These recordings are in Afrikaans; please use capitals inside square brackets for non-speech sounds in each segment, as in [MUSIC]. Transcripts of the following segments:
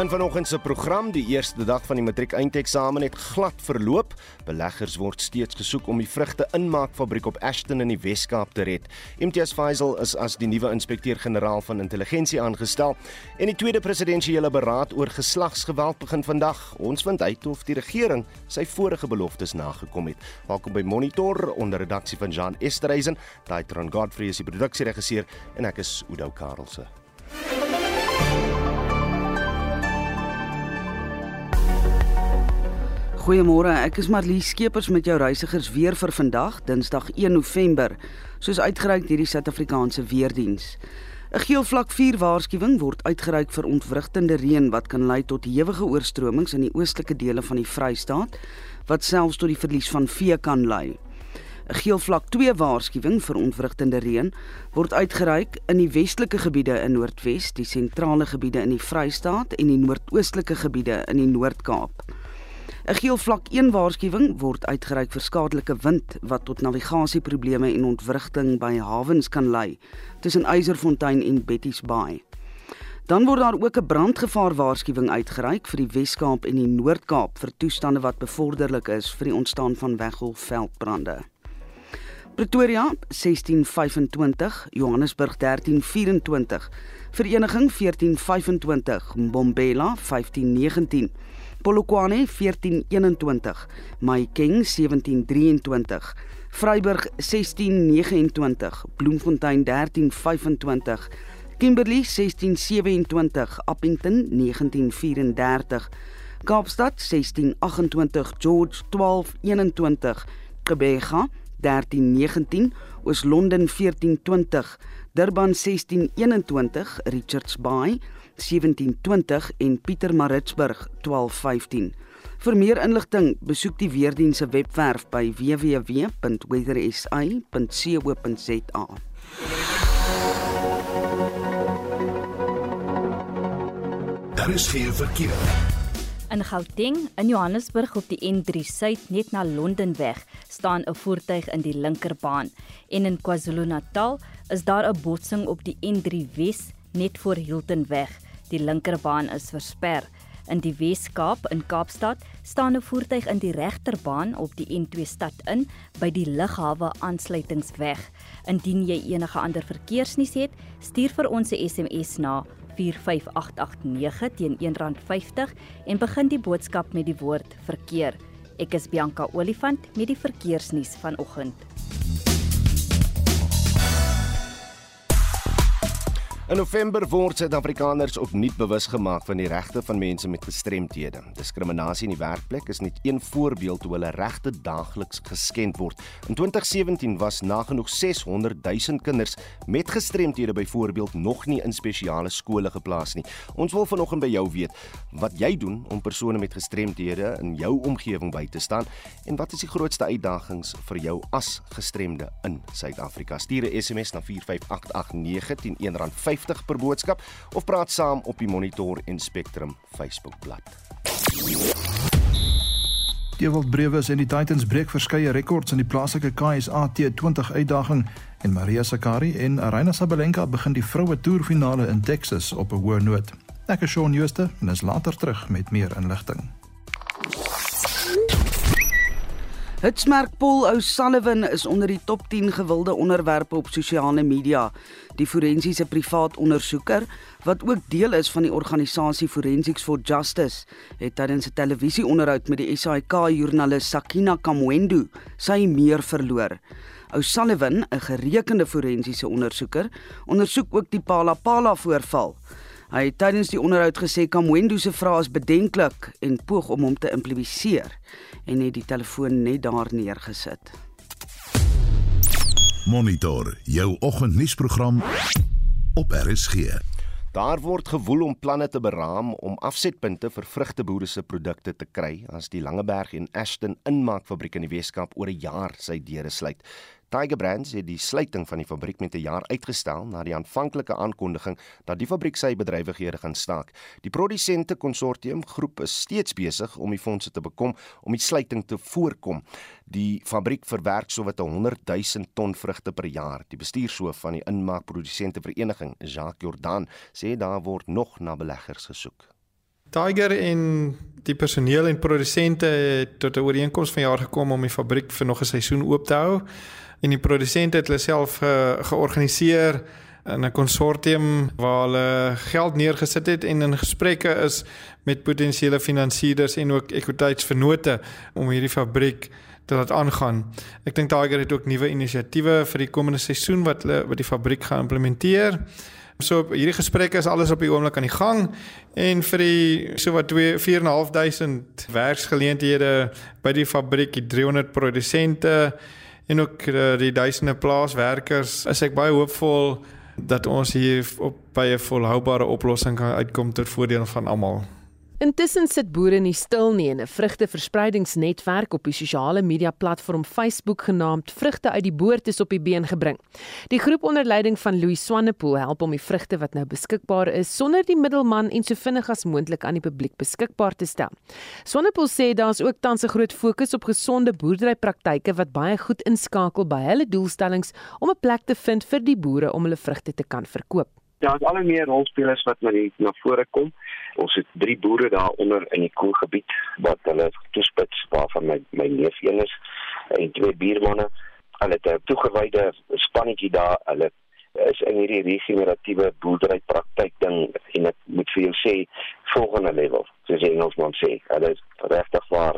In vanoggend se program, die eerste dag van die matriek eindeksamen het glad verloop. Beleggers word steeds gesoek om die vrugte inmaakfabriek op Ashton in die Wes-Kaap te red. MTS Faisal is as die nuwe inspekteur-generaal van intelligensie aangestel en die tweede presidensiële beraad oor geslagsgeweld begin vandag. Ons vind uit of die regering sy vorige beloftes nagekom het. Welkom by Monitor onder redaksie van Jean Esterhuizen, Daitron Godfrey is die produksieregisseur en ek is Udo Karlse. Goeiemôre, ek is Marlie Skeepers met jou reisigers weer vir vandag, Dinsdag 1 November, soos uitgereik deur die Suid-Afrikaanse Weerdiens. 'n Geel vlak 4 waarskuwing word uitgereik vir ontwrigtende reën wat kan lei tot hewige oorstromings in die oostelike dele van die Vrystaat, wat selfs tot die verlies van vee kan lei. 'n Geel vlak 2 waarskuwing vir ontwrigtende reën word uitgereik in die westelike gebiede in Noordwes, die sentrale gebiede in die Vrystaat en die noordoostelike gebiede in die Noord-Kaap. 'n Geel vlak 1 waarskuwing word uitgereik vir skadelike wind wat tot navigasieprobleme en ontwrigting by hawens kan lei tussen Eiserfontein en Betty's Bay. Dan word daar ook 'n brandgevaar waarskuwing uitgereik vir die Wes-Kaap en die Noord-Kaap vir toestande wat bevorderlik is vir die ontstaan van weggolfveldbrande. Pretoria 1625, Johannesburg 1324, Vereniging 1425, Mbombela 1519. Polokwane 1421, Mahikeng 1723, Vryburg 1629, Bloemfontein 1325, Kimberley 1627, Appington 1934, Kaapstad 1628, George 1221, Gqeberha 1319, Oos-London 1420, Durban 1621, Richards Bay 1720 en Pietermaritzburg 1215. Vir meer inligting, besoek die weerdiens se webwerf by www.weathersa.co.za. Daar is geen verkeer. In Gauteng in Johannesburg op die N3 Suid net na Londenweg staan 'n voertuig in die linkerbaan en in KwaZulu-Natal is daar 'n botsing op die N3 Wes net voor Hiltonweg. Die linkerbaan is versper. In die Wes-Kaap in Kaapstad staan 'n voertuig in die regterbaan op die N2 stad in by die lughawe aansluitingsweg. Indien jy enige ander verkeersnuus het, stuur vir ons 'n SMS na 45889 teen R1.50 en begin die boodskap met die woord verkeer. Ek is Bianca Olifant met die verkeersnuus vanoggend. In November word Suid-Afrikaners opnuut bewus gemaak van die regte van mense met gestremthede. Diskriminasie in die werkplek is net een voorbeeld hoe hulle regte daagliks geskend word. In 2017 was nagenoeg 600 000 kinders met gestremthede byvoorbeeld nog nie in spesiale skole geplaas nie. Ons wil vanoggend by jou weet wat jy doen om persone met gestremthede in jou omgewing by te staan en wat is die grootste uitdagings vir jou as gestremde in Suid-Afrika? Stuur 'n SMS na 45889 teen R1.50 50 per boodskap of praat saam op die Monitor en Spectrum Facebookblad. Dewald Brewe en die Titans breek verskeie rekords in die plaaslike KSA T20 uitdaging en Maria Sakari en Arina Sabalenka begin die vroue toerfinale in Texas op 'n hoë noot. Ek is Shaun Schuster en is later terug met meer inligting. Hitsmerk Paul O'Sullivan is onder die top 10 gewilde onderwerpe op sosiale media. Die forensiese privaat ondersoeker, wat ook deel is van die organisasie Forensics for Justice, het tydens 'n televisieonderhoud met die SAK-joernalis Sakina Kamwendu sy meer verloor. O'Sullivan, 'n gerekende forensiese ondersoeker, ondersoek ook die Palapala voorval. Hy het tydens die onderhoud gesê Kamwendo se vrae is bedenklik en poog om hom te impliseer en het die telefoon net daar neergesit. Monitor jou oggendnuusprogram op RSG. Daar word gewoel om planne te beraam om afsetpunte vir vrugteboere se produkte te kry as die Langeberg en Ashton inmaakfabriek in die Weskaap oor 'n jaar sy deure sluit. Tiger Brands het die sluiting van die fabriek met 'n jaar uitgestel na die aanvanklike aankondiging dat die fabriek sy bedrywighede gaan staak. Die produsente konsortium groep is steeds besig om die fondse te bekom om die sluiting te voorkom. Die fabriek verwerk sowat 100 000 ton vrugte per jaar. Die bestuurshoof van die inmaakprodusente vereniging, Jacques Jordan, sê daar word nog na beleggers gesoek. Tiger en die personeel en produsente het tot 'n ooreenkoms van jaar gekom om die fabriek vir nog 'n seisoen oop te hou. En die produsente het hulle self ge georganiseer in 'n konsortium waar hulle geld neergesit het en in gesprekke is met potensiële finansiëerders en ook ekwiteitsvennote om hierdie fabriek te laat aangaan. Ek dink Tiger het ook nuwe inisiatiewe vir die komende seisoen wat hulle wat die fabriek gaan implementeer. So hierdie gesprekke is alles op die oomblik aan die gang en vir die so wat 2 4.500 werksgeleenthede by die fabriek, die 300 produsente en ook eh, die duisende plaaswerkers, is ek baie hoopvol dat ons hier op by 'n volhoubare oplossing kan uitkom tot voordeel van almal. Intussen sit boere nie stil nie en 'n vrugteverspreidingsnetwerk op die sosiale media platform Facebook genaamd Vrugte uit die Boord is op die been gebring. Die groep onder leiding van Louis Swanepoel help om die vrugte wat nou beskikbaar is sonder die middelman en so vinnig as moontlik aan die publiek beskikbaar te stel. Swanepoel sê daar's ook tans 'n groot fokus op gesonde boerderypraktyke wat baie goed inskakel by hulle doelstellings om 'n plek te vind vir die boere om hulle vrugte te kan verkoop. Ja, daar's al hoe meer rolspelers wat na die na vore kom. Ons het drie boere daaronder in die koelgebied wat hulle toespits waarvan my my neef een is en twee buurmanne. Hulle het 'n toegewyde spannetjie daar. Hulle is in hierdie regeneratiewe boerdery praktyk ding en ek moet vir jou sê volgende level. Soos Engelsman sê, hulle is regtig waar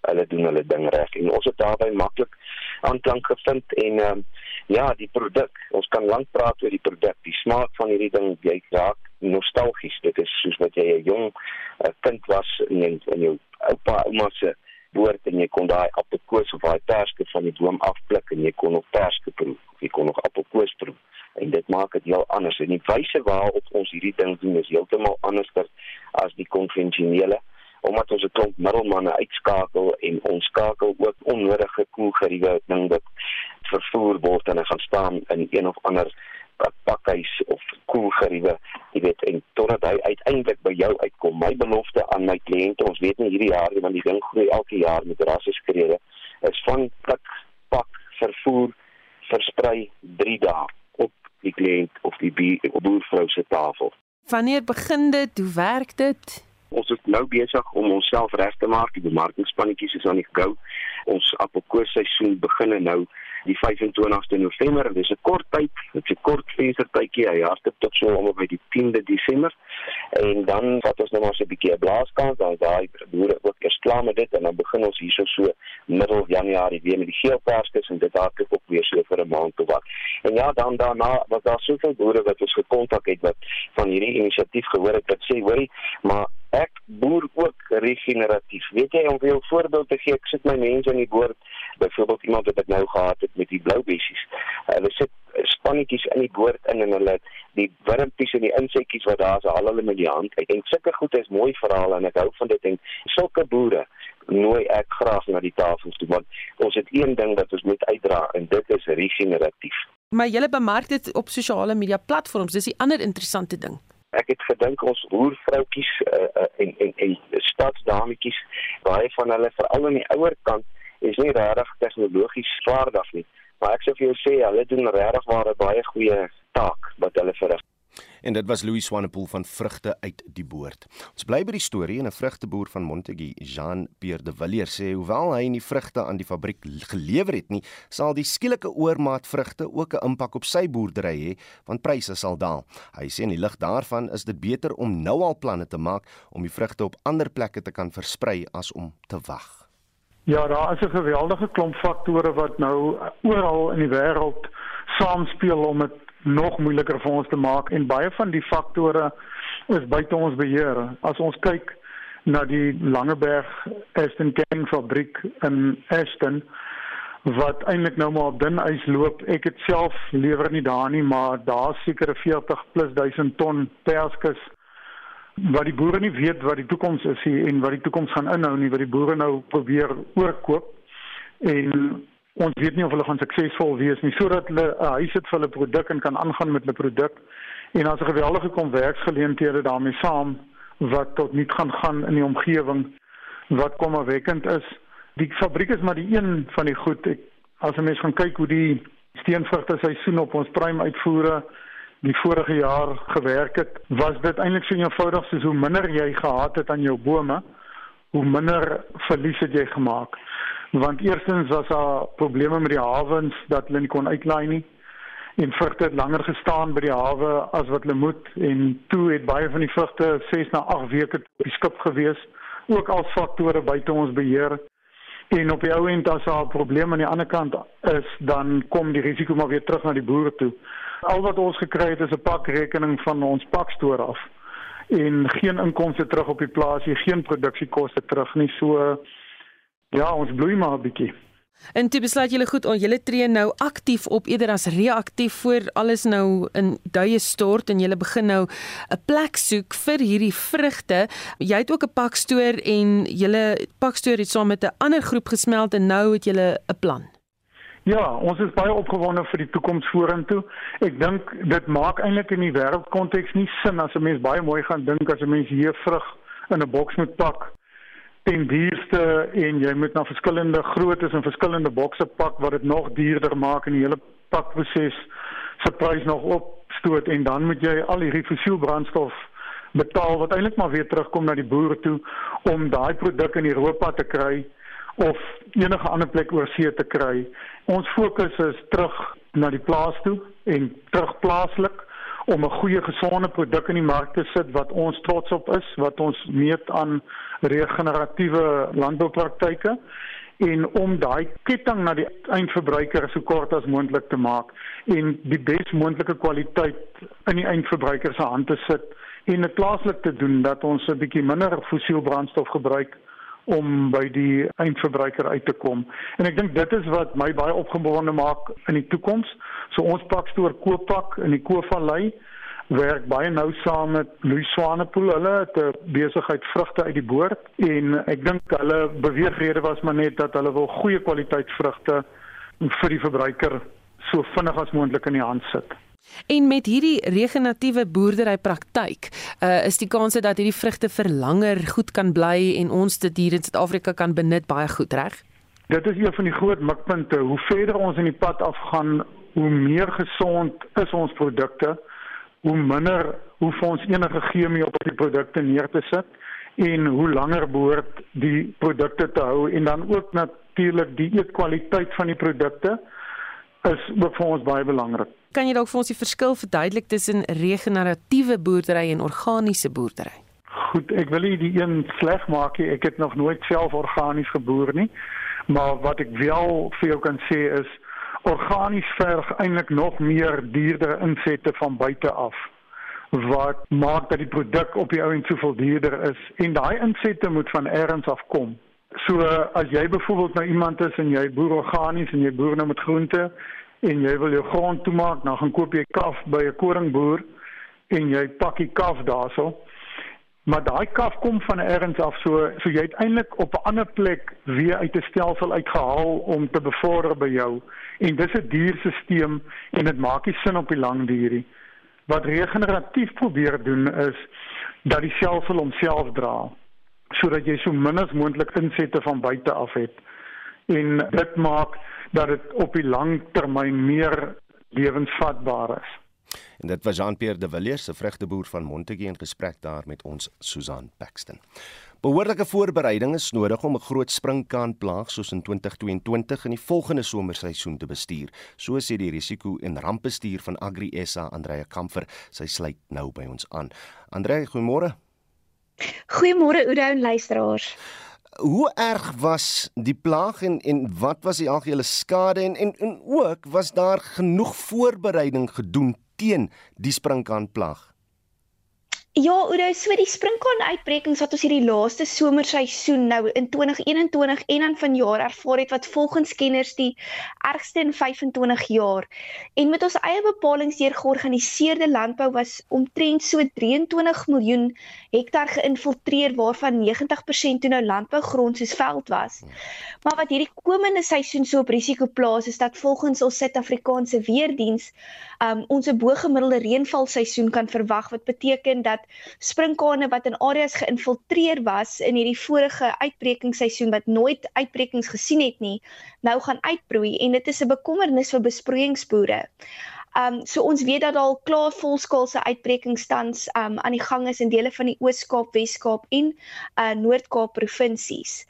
hulle doen hulle ding reg en ons het daarby maklik aanklank gevind en ehm um, ja, die produk, ons kan lank praat oor die produk, die smaak van hierdie ding, jy raak nostalgies. Dit is soos wat jy 'n jong uh, kind was en in jou oupa ouma se boord en jy kon daai appelkoos of daai perske van die boom afpluk en jy kon nog perske proe. Of jy kon nog appelkoos proe. En dit maak dit heel anders. En die wyse waarop ons hierdie ding doen is heeltemal anders as die konvensionele omdat ons 'n klomp middelmanne uitskakel en ons skakel ook onnodige koelgeriewe ding wat vervoer word en hy gaan staan in een of ander pakhuis of koelgeriewe, jy weet, en totdat hy uiteindelik by jou uitkom. My belofte aan my kliënte, ons weet nie hierdie jaar nie, want die ding groei elke jaar met rasseskrede, is van pluk, pak, vervoer, versprei 3 dae op die kliënt of die boervrou se tafel. Wanneer begin dit? Hoe werk dit? Ons is nou besig om onsself reg te maak. Die bemarkingspannetjies is aan die gou. Ons appelkoosseisoen begin nou die 25ste November. Dit is 'n kort tyd, dit is 'n kort venstertydjie. Hy hardloop tot so om by die 10de Desember. En dan vat ons nou maar so 'n bietjie 'n blaaskans, dan daai boere ook eers klaar met dit en dan begin ons hierso so middel Januarie weer met die geelperskes en dit hardloop ook weer so vir 'n maand of wat. En ja, dan daarna was daar soveel boere wat ons gekontak het wat van hierdie inisiatief gehoor het wat sê, "Hoerie, maar ek boer ook regeneratief. Weet jy om 'n voorbeeld te gee, ek sit my mense in die boord, byvoorbeeld iemand wat ek nou gehad het met die blou bessies. Hulle sit spannetjies in die boord in en hulle die wurmpies en die insektjies wat daar is, al hulle met die hand. En sulke goed is mooi verhale en ek hou van dit en sulke boere nooi ek graag na die tafel toe want ons het een ding wat ons moet uitdra en dit is regeneratief. Maar jy bemark dit op sosiale media platforms, dis 'n ander interessante ding ek het gedink ons boervroutjies uh, uh, en en en stadsdametjies baie van hulle veral aan die ouer kant is nie regtig tegnologies vaardig nie. Maar ek sê vir jou sê hulle doen regtig 'n baie goeie taak wat hulle verrig En dit was Louis Swanepoel van vrugte uit die boord. Ons bly by die storie en 'n vrugteboer van Montague, Jean-Pierre de Villiers sê hoewel hy nie vrugte aan die fabriek gelewer het nie, sal die skielike oormaat vrugte ook 'n impak op sy boerdery hê, want pryse sal daal. Hy sê in die lig daarvan is dit beter om nou al planne te maak om die vrugte op ander plekke te kan versprei as om te wag. Ja, daar is 'n geweldige klomp faktore wat nou oral in die wêreld saamspeel om dit nog moeiliker vir ons te maak en baie van die faktore is buite ons beheer. As ons kyk na die Langeberg Aston Canning fabriek in Aston wat eintlik nou maar op dun ys loop. Ek het self lewer nie daar nie, maar daar seker 40 plus 1000 ton perskes wat die boere nie weet wat die toekoms is hier en wat die toekoms gaan inhou nie, wat die boere nou probeer oorkoop. En Ons weet nie of hulle gaan suksesvol wees nie sodat hulle 'n huis het vir hulle produk en kan aangaan met hulle produk. En as 'n geweldige kom werksgeleenthede daarmee saam wat tot niet gaan gaan in die omgewing wat kommerwekkend is. Die fabriek is maar die een van die goed. Ek, as 'n mens gaan kyk hoe die steenvrugte seisoen op ons prime uitvoere die vorige jaar gewerk het, was dit eintlik so eenvoudig soos hoe minder jy gehad het aan jou bome, hoe minder verlies het jy gemaak. Want eerstens was daar probleme met die hawens dat hulle nie kon uitlaai nie. En vrugte het langer gestaan by die hawe as wat hulle moet. En toe het baie van die vrugte 6 na 8 weke op die skip gewees. Ook al faktore buite ons beheer. En op die ou end as daar 'n probleem aan die ander kant is dan kom die risiko maar weer terug na die boere toe. Al wat ons gekry het is 'n pakrekening van ons pakstoor af. En geen inkomste terug op die plaas geen produksiekoste terug nie. So ja ons bloei maar 'n bietjie En toe besluit julle goed, on, julle tree nou aktief op eerder as reaktief voor alles nou in duie stort en julle begin nou 'n plek soek vir hierdie vrugte. Jy het ook 'n pakstoor en julle pakstoor het saam met 'n ander groep gesmelt en nou het julle 'n plan. Ja, ons is baie opgewonde vir die toekoms vorentoe. Ek dink dit maak eintlik in die wêreldkonteks nie sin as 'n mens baie mooi gaan dink as 'n mens hier vrug in 'n boks moet pak ten duurste en jy moet na verskillende groottes en verskillende bokse pak wat dit nog duurder maak en die hele pakproses se prys nog opstoot en dan moet jy al hierdie fossiel brandstof betaal wat eintlik maar weer terugkom na die boere toe om daai produk in Europa te kry of enige ander plek oor see te kry. Ons fokus is terug na die plaas toe en terug plaaslik om 'n goeie gesonde produk in die mark te sit wat ons trots op is, wat ons meet aan regeneratiewe landboupraktyke en om daai ketting na die eindverbruiker so kort as moontlik te maak en die bes moontlike kwaliteit in die eindverbruiker se hand te sit en dit plaaslik te doen dat ons 'n bietjie minder fossiel brandstof gebruik om by die eindverbruiker uit te kom. En ek dink dit is wat my baie opgewonde maak in die toekoms. So ons pakstoor Koopak in die Koovallei werk baie nou saam met Louis Swanepoel. Hulle het 'n besigheid vrugte uit die boord en ek dink hulle beweegrede was maar net dat hulle wil goeie kwaliteit vrugte vir die verbruiker so vinnig as moontlik in die hand sit. En met hierdie regeneratiewe boerdery praktyk, uh, is die kans dat hierdie vrugte vir langer goed kan bly en ons dit hier in Suid-Afrika kan benut baie goed, reg? Dit is een van die groot mikpunte. Hoe verder ons in die pad afgaan, hoe meer gesond is ons produkte, hoe minder hoef ons enige chemie op die produkte neer te sit en hoe langer behoort die produkte te hou en dan ook natuurlik die eetkwaliteit van die produkte is ook vir ons baie belangrik. Kan jy dalk vir ons die verskil verduidelik tussen regeneratiewe boerdery en organiese boerdery? Goed, ek wil nie die een sleg maak nie. Ek het nog nooit self organies geboer nie. Maar wat ek wel vir jou kan sê is organies verg eintlik nog meer duurder insette van buite af wat maak dat die produk op die ou en soveel duurder is en daai insette moet van elders af kom. So as jy byvoorbeeld nou iemand is en jy boer organies en jy boer nou met groente en jy wil jou grond toemaak, dan gaan koop jy kaf by 'n koringboer en jy pak die kaf daarso. Maar daai kaf kom van elders af so so jy het eintlik op 'n ander plek weer uit 'n stelsel uitgehaal om te bevorder by jou. En dis 'n duur stelsel en dit maak nie sin op die lang duur nie. Wat regeneratief probeer doen is dat die stelsel homself dra sodat jy so min as moontlik insette van buite af het. En dit maak dat dit op die lang termyn meer lewensvatbaar is. En dit was Jean-Pierre de Villiers, 'n vrugteboer van Montague in gesprek daar met ons Susan Paxton. Behoorlike voorbereiding is nodig om 'n groot sprinkaanplaag soos in 2022 in die volgende somerseisoen te bestuur, so sê die risiko en rampbestuur van Agri SA Andrea Kamfer. Sy sluit nou by ons aan. Andrea, goeiemôre. Goeiemôre Oudo en luisteraars. Hoe erg was die plaag en en wat was die algehele skade en en, en ook was daar genoeg voorbereiding gedoen teen die sprinkaanplaag? Ja, Oudo, so die sprinkaan uitbrekings wat ons hierdie laaste somerseisoen nou in 2021 en dan vanjaar ervaar het wat volgens kenners die ergste in 25 jaar. En met ons eie bepalinge deur georganiseerde landbou was omtrent so 23 miljoen hektar geïnfiltreer waarvan 90% toe nou landbougrond soos veld was. Maar wat hierdie komende seisoen so op risiko plaas is dat volgens ons Suid-Afrikaanse weerdiens um, ons 'n bo-gemiddelde reënvalseisoen kan verwag wat beteken dat sprinkane wat in areas geïnfiltreer was in hierdie vorige uitbrekingsseisoen wat nooit uitbrekings gesien het nie, nou gaan uitbroei en dit is 'n bekommernis vir besproeiingsboere. Um so ons weet dat al klaar volskaalse uitbrekingstans um aan die gang is in dele van die Oos-Kaap, Wes-Kaap en uh Noord-Kaap provinsies.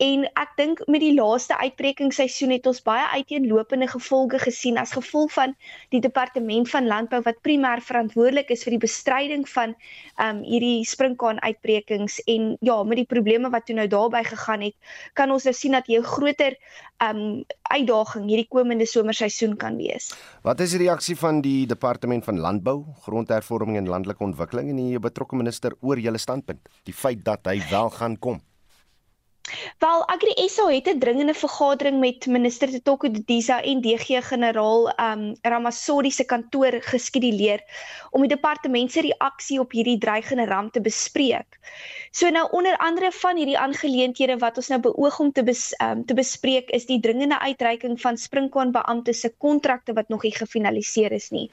En ek dink met die laaste uitbrekingsseisoen het ons baie uiteenlopende gevolge gesien as gevolg van die departement van landbou wat primêr verantwoordelik is vir die bestryding van um hierdie sprinkaan uitbrekings en ja, met die probleme wat toe nou daarby gegaan het, kan ons nou sien dat jy groter um uitdaging hierdie komende somerseisoen kan wees. Wat is die reaksie van die departement van landbou, grondhervorming en landelike ontwikkeling en die betrokke minister oor julle standpunt? Die feit dat hy wel gaan kom. Wel Agri SA het 'n dringende vergadering met minister Toko Diza en DG generaal um Ramasodi se kantoor geskeduleer om die departement se reaksie op hierdie dreigende ramp te bespreek. So nou onder andere van hierdie aangeleenthede wat ons nou beoog om te bes, um, te bespreek is die dringende uitreiking van sprinkaan beampte se kontrakte wat nog nie gefinaliseer is nie.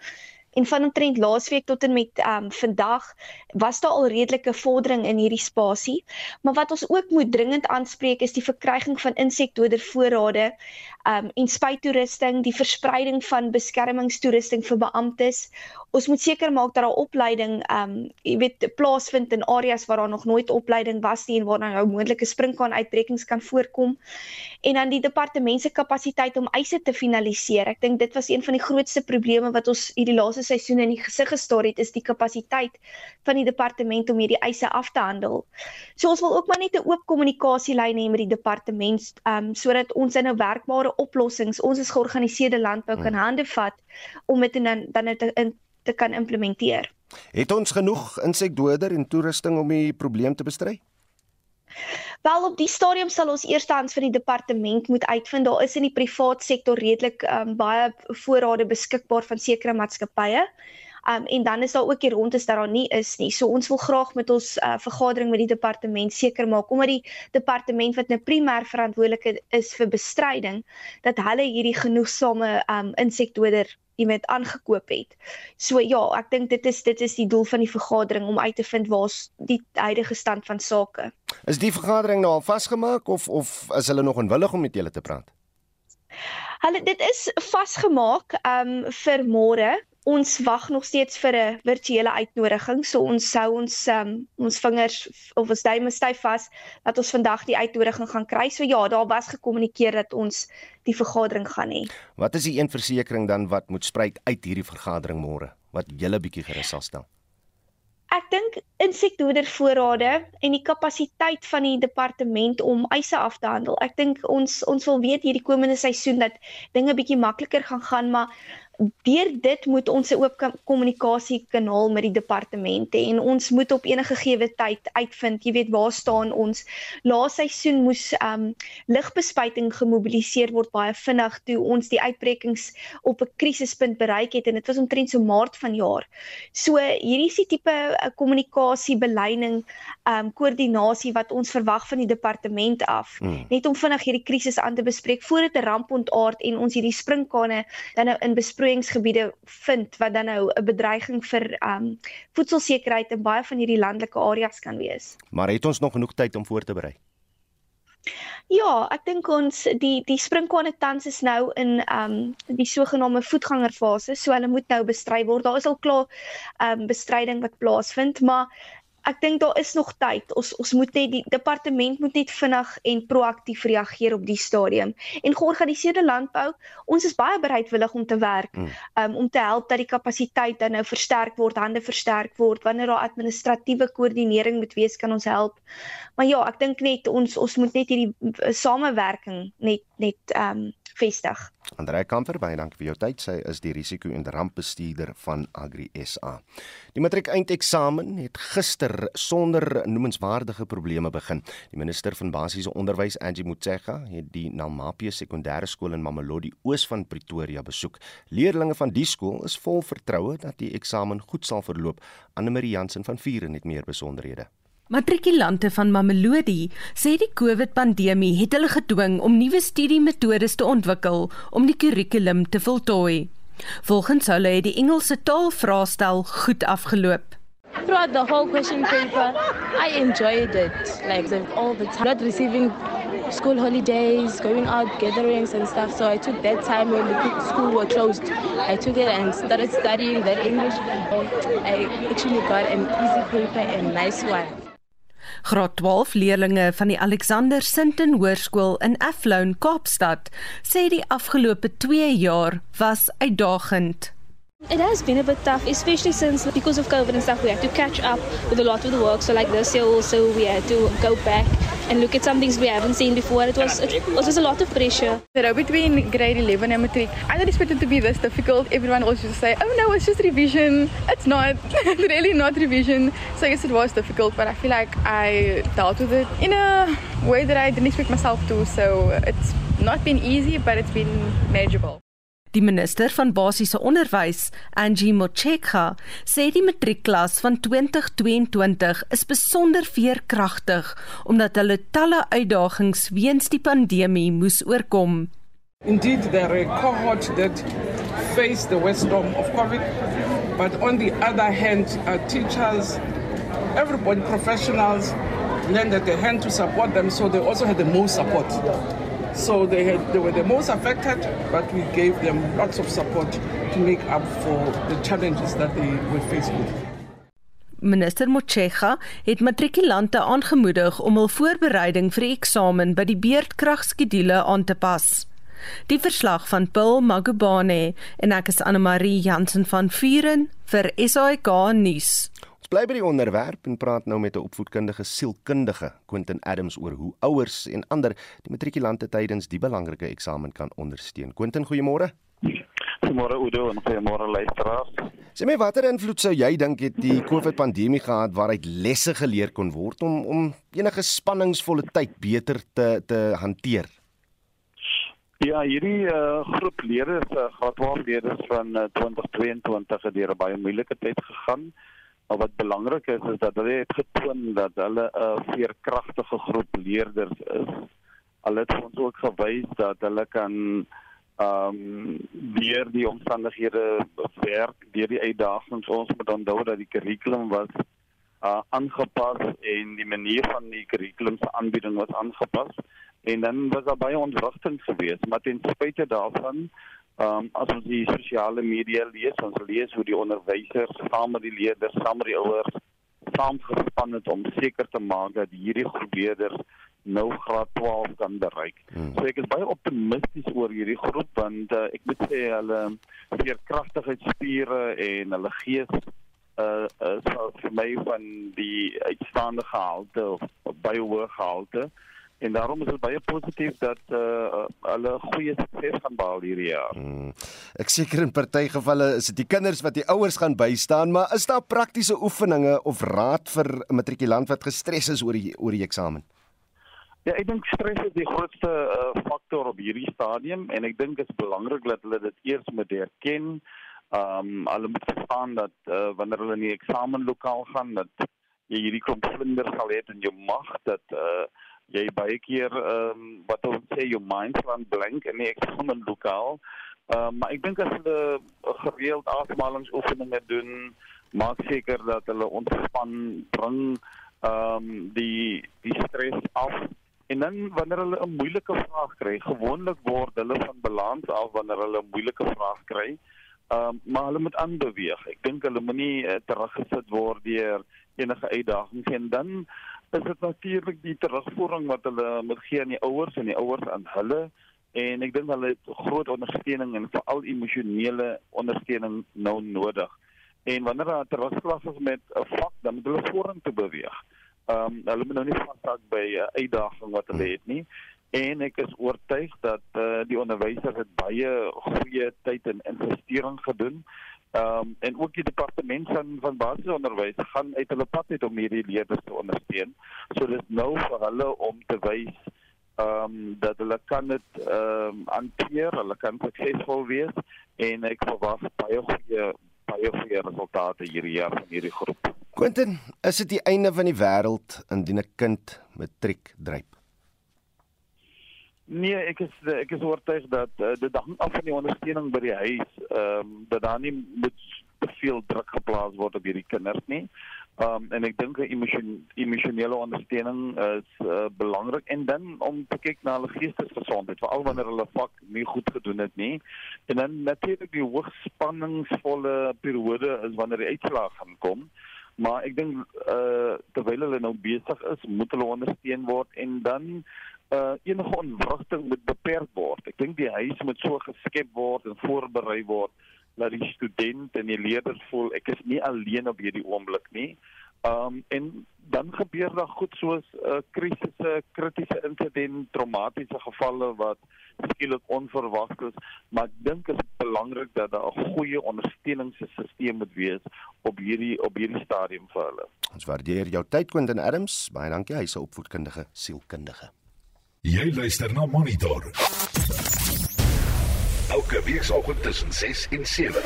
En van omtrent laasweek tot en met ehm um, vandag was daar al redelike vordering in hierdie spasie. Maar wat ons ook moet dringend aanspreek is die verkryging van insekdodervoorrade, ehm um, en spuittoerusting, die verspreiding van beskermingstoerusting vir beamptes. Ons moet seker maak dat daar opleiding um, jy weet plaasvind in areas waar daar nog nooit opleiding was nie en waar nou moontlike sprinkaan uitbrekings kan voorkom. En dan die departement se kapasiteit om eise te finaliseer. Ek dink dit was een van die grootste probleme wat ons hierdie laaste seisoen in die gesig gestaar het, is die kapasiteit van die departement om hierdie eise af te handel. So ons wil ook maar net 'n oop kommunikasielyn hê met die departement, um sodat ons nou werkbare oplossings, ons as georganiseerde landbou kan hmm. hande vat om dit dan dan te in te kan implementeer. Het ons genoeg insekdoder en toerusting om die probleem te bestry? Wel op die stadium sal ons eerstens vir die departement moet uitvind daar is in die privaat sektor redelik um, baie voorrade beskikbaar van sekere maatskappye. Um, en dan is daar ook hier rond is dat daar nie is nie. So ons wil graag met ons uh, vergadering met die departement seker maak omdat die departement wat nou primêr verantwoordelik is vir bestryding dat hulle hierdie genoegsame um, insekdoder iemand aangekoop het. So ja, ek dink dit is dit is die doel van die vergadering om uit te vind waar's die huidige stand van sake. Is die vergadering nou al vasgemaak of of is hulle nog onwillig om met julle te praat? Hulle dit is vasgemaak um vir môre ons wag nog steeds vir 'n virtuele uitnodiging. So ons sou ons um, ons vingers of ons duime styf vas dat ons vandag die uitnodiging gaan kry. So ja, daar was gekommunikeer dat ons die vergadering gaan hê. Wat is die een versekering dan wat moet spruit uit hierdie vergadering môre wat julle bietjie gerus sal stel? Ek dink insekdodervoorrade en die kapasiteit van die departement om eise af te handel. Ek dink ons ons wil weet hierdie komende seisoen dat dinge bietjie makliker gaan gaan, maar deur dit moet ons 'n oop kommunikasiekanaal met die departemente en ons moet op enige gegeewe tyd uitvind, jy weet waar staan ons. Laas seisoen moes um ligbespuiting gemobiliseer word baie vinnig toe ons die uitbrekings op 'n krisispunt bereik het en dit was omtrent so maart vanjaar. So hierdie is die tipe uh, kommunikasiebeleining um koördinasie wat ons verwag van die departement af, hmm. net om vinnig hierdie krisis aan te bespreek voordat 'n ramp ontaard en ons hierdie sprinkane dan nou in bespreek besproeiingsgebiede vind wat dan nou 'n bedreiging vir um voedselsekerheid in baie van hierdie landelike areas kan wees. Maar het ons nog genoeg tyd om voor te berei? Ja, ek dink ons die die sprinkane tans is nou in um die sogenaamde voetgangerfase, so hulle moet nou bestry word. Daar is al klaar um bestryding wat plaasvind, maar ek dink daar is nog tyd. Ons ons moet net die departement moet net vinnig en proaktief reageer op die stadium. En georganiseerde landbou, ons is baie bereidwillig om te werk, mm. um, om te help dat die kapasiteit dan nou versterk word, hande versterk word. Wanneer daar administratiewe koördinering moet wees, kan ons help. Maar ja, ek dink net ons ons moet net hierdie uh, samewerking net net ehm um, vestig. Andrei Kamper, baie dankie vir jou tyd. Sy is die risiko- en rampbestuurder van Agri SA. Die matriek eindeksamen het gister sonder noemenswaardige probleme begin. Die minister van basiese onderwys, Angie Motshega, het die Nalmapie sekondêre skool in Mamelodi oos van Pretoria besoek. Leerlinge van die skool is vol vertroue dat die eksamen goed sal verloop. Anne Marie Jansen van Vuren het meer besonderhede. Matrikulante van Mamelodi sê die COVID-pandemie het hulle gedwing om nuwe studiemetodes te ontwikkel om die kurrikulum te voltooi. Volgens hulle het die Engelse taalvraestel goed afgeloop. Throughout the whole question paper, I enjoyed it. Like all the time, not receiving school holidays, going out gatherings and stuff. So I took that time when the school were closed. I took it and started studying that English. I actually got an easy paper and nice one. Graad 12 leerdlinge van die Alexander Sinton Hoërskool in Athlone, Kaapstad, sê die afgelope 2 jaar was uitdagend. It has been a bit tough, especially since because of COVID and stuff, we had to catch up with a lot of the work. So like this year also, we had to go back and look at some things we haven't seen before. It was it, was just a lot of pressure. Know, between grade 11 and matric, I didn't expect it to be this difficult. Everyone used to say, oh no, it's just revision. It's not, [LAUGHS] really not revision. So I guess it was difficult, but I feel like I dealt with it in a way that I didn't expect myself to. So it's not been easy, but it's been manageable. Die minister van basiese onderwys, Angie Motshekga, sê die matriekklas van 2022 is besonder veerkragtig omdat hulle talle uitdagings weens die pandemie moes oorkom. Indeed, there a cohort that face the worst storm of COVID, but on the other hand, uh, teachers, everybody, professionals, lended a hand to support them, so they also had the most support. So they had they were the most affected, but we gave them lots of support to make up for the challenges that they were faced with. Minister Motshega het matrikulante aangemoedig om hul voorbereiding vir die eksamen by die beurtkragskedule aan te pas. Die verslag van Paul Magubane en ek is Anne Marie Jansen van Vuren vir SAK nuus bly by die onderwerp en praat nou met 'n opvoedkundige sielkundige, Quentin Adams oor hoe ouers en ander die matrikulante tydens die belangrike eksamen kan ondersteun. Quentin, goeiemôre. Goeiemôre Udo en goeiemôre luisteraars. Sê my watter invloed sou jy dink het die COVID-pandemie gehad waaruit lesse geleer kon word om om enige spanningsvolle tyd beter te te hanteer? Ja, hierdie uh, groep leerders, uh, graad 12 leerders van uh, 2022 het deur 'n baie moeilike tyd gegaan. Maar wat belangrik is is dat hulle het getoon dat hulle 'n veerkragtige groep leerders is. Hulle het ons ook gewys dat hulle kan ehm um, deur die omstandighede werk, deur die uitdagings. Ons moet onthou dat die kurrikulum was uh, aangepas en die manier van die kurrikulum se aanbieding was aangepas en dan was daar baie ontwrigting geweest, maar ten spyte daarvan Ehm um, as ons die sosiale media lees, ons lees hoe die onderwysers saam met die leerders, saam met die ouers saamgespan het om seker te maak dat hierdie groep leerders nou graad 12 kan bereik. Hmm. So ek is baie optimisties oor hierdie groep want uh, ek moet sê hulle veerkragtigheidsspiere en hulle gees uh is vir my van die uitstaande gehalte of baie hoë gehalte en daarom is dit baie positief dat uh, hulle goeie sukses gaan behaal hierdie jaar. Hmm. Ek seker in party gevalle is dit die kinders wat die ouers gaan bystaan, maar is daar praktiese oefeninge of raad vir 'n matrikulant wat gestres is oor die oor die eksamen? Ja, ek dink stres is die grootste uh, faktor op hierdie stadium en ek dink dit is belangrik dat hulle dit eers moet erken. Ehm um, hulle moet verstaan dat uh, wanneer hulle in die eksamenlokaal gaan dat jy hierdie klomp vlinders sal hê in jou mag dat uh, jy baie keer ehm um, wat ons sê jou mind run blank en ek kom in lokaal. Ehm um, maar ek dink as hulle gereeld asemhalingsoefeninge doen, maak seker dat hulle ontspan bring ehm um, die die stres af. En dan wanneer hulle 'n moeilike vraag kry, gewoonlik word hulle van balans af wanneer hulle 'n moeilike vraag kry. Ehm um, maar hulle moet aanbeweeg. Ek dink hulle moenie uh, teruggesit word deur enige uitdagings en dan is dit natuurlik die terugvoering wat hulle moet gee aan die ouers en die ouers aan hulle en ek dink hulle het groot ondersteuning en veral emosionele ondersteuning nou nodig. En wanneer hulle terugklas is met 'n vak, dan moet hulle vorentoe beweeg. Ehm um, hulle moet nou nie vashou by 'n uitdaging wat hulle het nie en ek is oortuig dat uh, die onderwysers het baie goeie tyd en investering gedoen. Ehm um, en ook die departement van van basisonderwys gaan uit hulle pad uit om hierdie leerders te ondersteun. So dis nou vir hulle om te wys ehm um, dat hulle kan dit ehm um, hanteer, hulle kan suksesvol wees en ek verwag baie goeie baie goeie resultate hierdie jaar van hierdie groep. Quentin, is dit die einde van die wêreld indien 'n kind matriek dryp? Nee, ek is ek is oortuig dat uh, dit hang af van die ondersteuning by die huis, ehm um, dat daar nie moet te veel druk geplaas word op hierdie kinders nie. Ehm um, en ek dink 'n emosion, emosionele ondersteuning is uh, belangrik en dan om te kyk na hulle geestesgesondheid, veral wanneer hulle vak nie goed gedoen het nie. En dan natuurlik die hoogspanningsvolle periode is wanneer die uitslae gaan kom. Maar ek dink eh uh, terwyl hulle nou besig is, moet hulle ondersteun word en dan uh enige onwrigting moet beperk word. Ek dink die huis moet so geskep word en voorberei word dat die student en die leerders voel ek is nie alleen op hierdie oomblik nie. Um en dan gebeur daar goed soos 'n uh, krisisse, kritiese insident, traumatiese gevalle wat skielik onverwags is, maar ek dink dit is belangrik dat daar 'n goeie ondersteuningssisteem moet wees op hierdie op hierdie stadium vir hulle. Ons waardeer jou tyd Quentin Adams. Baie dankie. Hy's 'n opvoedkundige sielkundige. Jy luister na Monitor. Elke weekoggend tussen 6 en 7.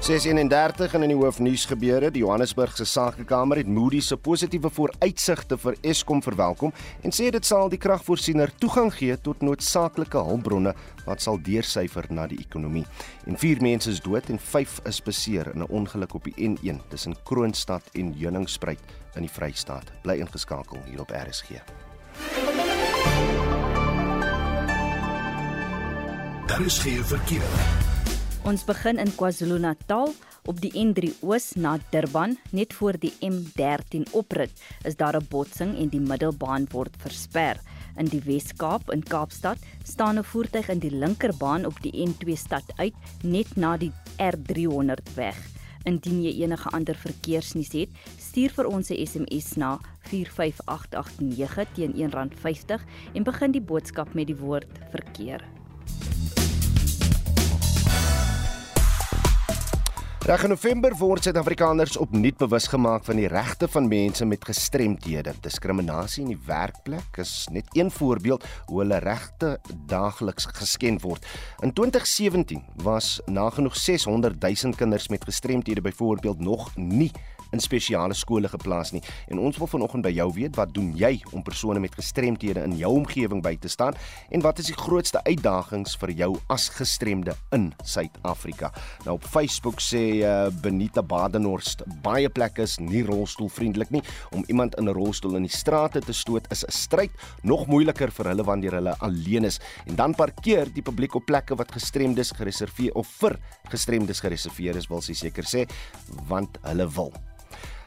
631 en in die hoofnuus gebeure, die Johannesburgse Sakekamer het Moody's se positiewe vooruitsigte vir Eskom verwelkom en sê dit sal die kragvoorsiener toegang gee tot noodsaaklike hulpbronne wat sal deursyfer na die ekonomie. En 4 mense is dood en 5 is beseer in 'n ongeluk op die N1 tussen Kroonstad en Heuningspruit in die Vrystaat. Bly ingeskakel hier op RSG. Daar is geen verkeer. Ons begin in KwaZulu-Natal op die N3 Oos na Durban, net voor die M13 oprit, is daar 'n botsing en die middelbaan word versper. In die Wes-Kaap in Kaapstad staan 'n voertuig in die linkerbaan op die N2 stad uit net na die R300 weg. Indien jy enige ander verkeersnuus het, stuur vir ons 'n SMS na 45889 teen R1.50 en begin die boodskap met die woord verkeer. Reg in November word Suid-Afrikaners opnuut bewus gemaak van die regte van mense met gestremthede. Diskriminasie in die werkplek is net een voorbeeld hoe hulle regte daagliks geskend word. In 2017 was nagenoeg 600 000 kinders met gestremthede byvoorbeeld nog nie in spesiale skole geplaas nie. En ons wil vanoggend by jou weet, wat doen jy om persone met gestremthede in jou omgewing by te staan en wat is die grootste uitdagings vir jou as gestremde in Suid-Afrika? Nou op Facebook sê uh, Benita Badenhorst, baie plekke is nie rolstoelvriendelik nie. Om iemand in 'n rolstoel in die strate te stoot is 'n stryd, nog moeiliker vir hulle wanneer hulle alleen is. En dan parkeer die publiek op plekke wat gestremdes gereserveer of vir gestremdes gereserveer is, wil sy seker sê, want hulle wil.